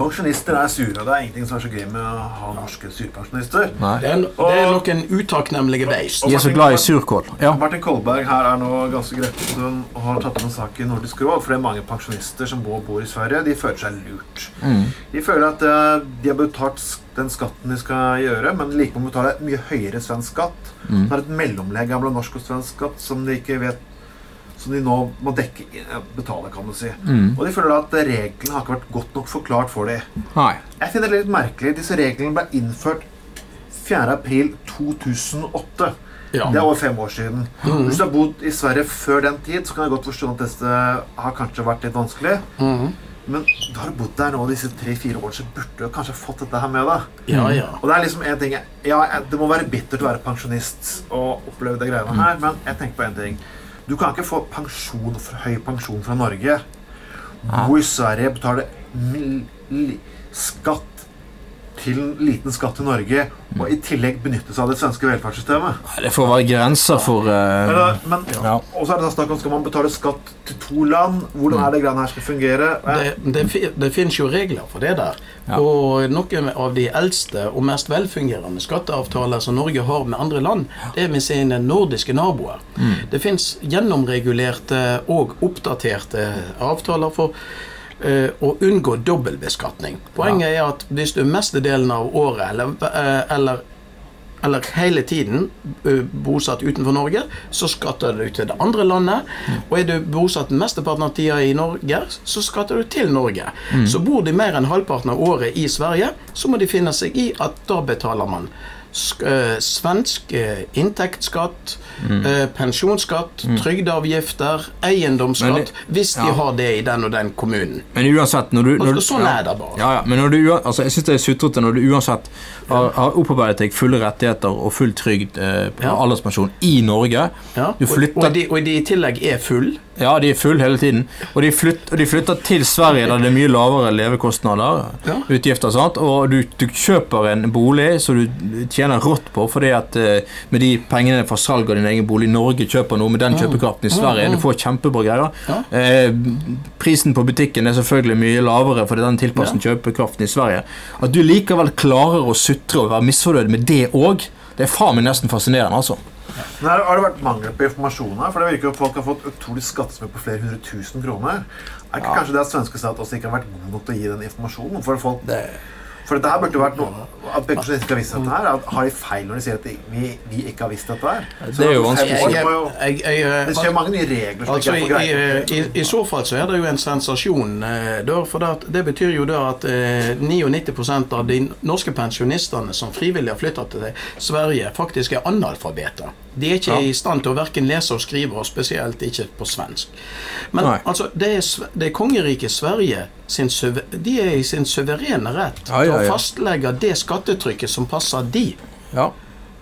Pensjonister er sure, og det er ingenting som er så gøy med å ha norske surpensjonister. Det er, det er noen utakknemlige beist. De er så glad i surkål. Ja. Martin Kolberg her er nå ganske gretten og har tatt opp en sak i Nordisk råd. For det er mange pensjonister som bor, bor i Sverige. De føler seg lurt. Mm. De føler at eh, de har betalt den skatten de skal gjøre, men likevel betaler betale mye høyere svensk skatt. Mm. Det er et mellomlegg mellom norsk og svensk skatt som de ikke vet som de nå må dekke, eh, betale, kan du si. Mm. Og de føler at reglene har ikke vært godt nok forklart for dem. Nei. Jeg finner det litt merkelig. Disse reglene ble innført 4. april 2008. Ja. Det er over fem år siden. Mm. Hvis du har bodd i Sverige før den tid, så kan jeg godt forstå at dette har kanskje vært litt vanskelig. Mm. Men da har du bodd der nå disse tre-fire årene, så burde du kanskje fått dette her med deg. ja, ja. Og det er liksom en ting Ja, det må være bittert å være pensjonist og oppleve de greiene her, men jeg tenker på en ting. Du kan ikke få pensjon, høy pensjon fra Norge, bo i Sverige, betale skatt til liten skatt til Norge, og i tillegg benytte seg av det svenske velferdssystemet. Det får være grenser for uh, Men, da- men, Ja. Og så er det snakk om skal man betale skatt til to land. Hvordan er det greiene her skal fungere? Det, det, det finnes jo regler for det der. Ja. Og noen av de eldste og mest velfungerende skatteavtaler som Norge har med andre land, det er med sine nordiske naboer. Det finnes gjennomregulerte og oppdaterte avtaler for eh, å unngå dobbeltbeskatning. Poenget er at hvis du mestedelen av året eller, eh, eller eller hele tiden ø, bosatt utenfor Norge, så skatter du til det andre landet. Og er du bosatt mesteparten av tida i Norge, så skatter du til Norge. Så bor de mer enn halvparten av året i Sverige, så må de finne seg i at da betaler man svensk ø, inntektsskatt, mm. pensjonsskatt, trygdeavgifter, eiendomsskatt, hvis de ja. har det i den og den kommunen. Men uansett når du, når du sånn ja. er det bare. Ja, ja, men når du, altså, jeg syns det er sutrete når du uansett har, har opparbeidet deg fulle rettigheter og full trygd eh, Ja. alderspensjon i Norge. Ja, Du og, flytter og, de, og de i tillegg er full. Ja, de er full hele tiden. Og de, flytter, og de flytter til Sverige der det er mye lavere levekostnader. Utgifter, sant? Og du, du kjøper en bolig som du tjener rått på, fordi at eh, med de pengene fra salg av din egen bolig Norge kjøper noe med den kjøpekraften i Sverige. Du får kjempebra greier. Ja. Eh, prisen på butikken er selvfølgelig mye lavere fordi den tilpasser kjøpekraften i Sverige. At du likevel klarer å sutre og være misfornøyd med det òg, det er faen meg nesten fascinerende, altså. Men her har det vært mangel på informasjon her? For det virker jo at folk har fått utrolig skattesmell på flere hundre tusen kroner. Er ikke kanskje det at svenske stat også ikke har vært god nok til å gi den informasjonen? For, folk, for dette her burde jo vært noe At pensjonister ikke har visst dette her. At, har de feil når de sier at de, vi, vi ikke har visst dette her? Det er jo vanskelig. Jeg, jo- jeg, jeg, jeg, Det skjer mange nye regler som Altså, ikke i, er for i, i, I så fall så er det jo en sensasjon. Eh, for det, det betyr jo da at eh, 99 av de norske pensjonistene som frivillig har flytta til Sverige, faktisk er analfabeter. De er ikke Ja. i stand til å verken lese og skrive, og spesielt ikke på svensk. Men Nei. altså, det er, det er kongeriket Sverige sin De er i sin suverene rett Ja, til å fastlegge det skattetrykket som passer de. Ja,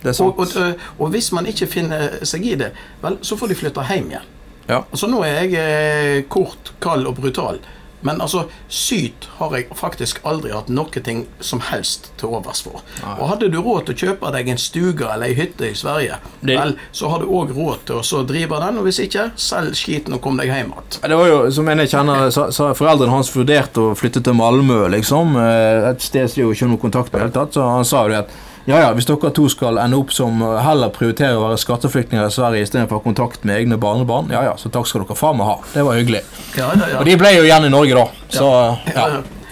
det er sant. Og, og, og hvis man ikke finner seg i det, vel, så får de flytte hjem igjen. Ja. Altså Nå er jeg eh, kort, kald og brutal, men altså syt har jeg faktisk aldri hatt noe ting som helst til overs for. Og hadde du råd til å kjøpe deg en stuga eller ei hytte i Sverige, Det- vel, så har du òg råd til å drive den, og hvis ikke, selg skiten og kom deg hjem igjen. Det var jo, som en jeg kjenner, så, så Foreldrene hans vurderte å flytte til Malmö, liksom. eh, Et sted som de jo ikke har noe kontakt med i det hele tatt. Så han sa jo det at ja, ja, hvis dere to skal ende opp som eh, heller prioriterer å være skatteflyktninger i Sverige istedenfor å ha kontakt med egne barnebarn, ja ja, så takk skal dere faen meg ha. Det var hyggelig. Ja, ja, ja. Og de ble jo igjen i Norge, da. Så ja.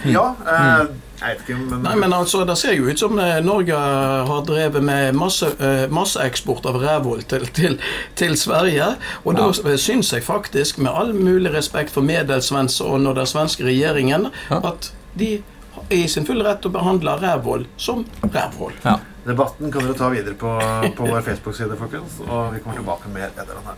Ja, eh, jeg vet ikke, men, Nei, men altså, Det ser jo ut som eh, Norge har drevet med masse, eh, av rævhull til, til, til Sverige. Og da eh, syns jeg faktisk, med all mulig respekt for Medelsvensson og den svenske regjeringen, at de er i sin fulle rett til å behandle rævhull som rævhull. ja. Debatten kan dere ta videre på, på vår Facebook-side, folkens. Og vi kommer tilbake med etter den her.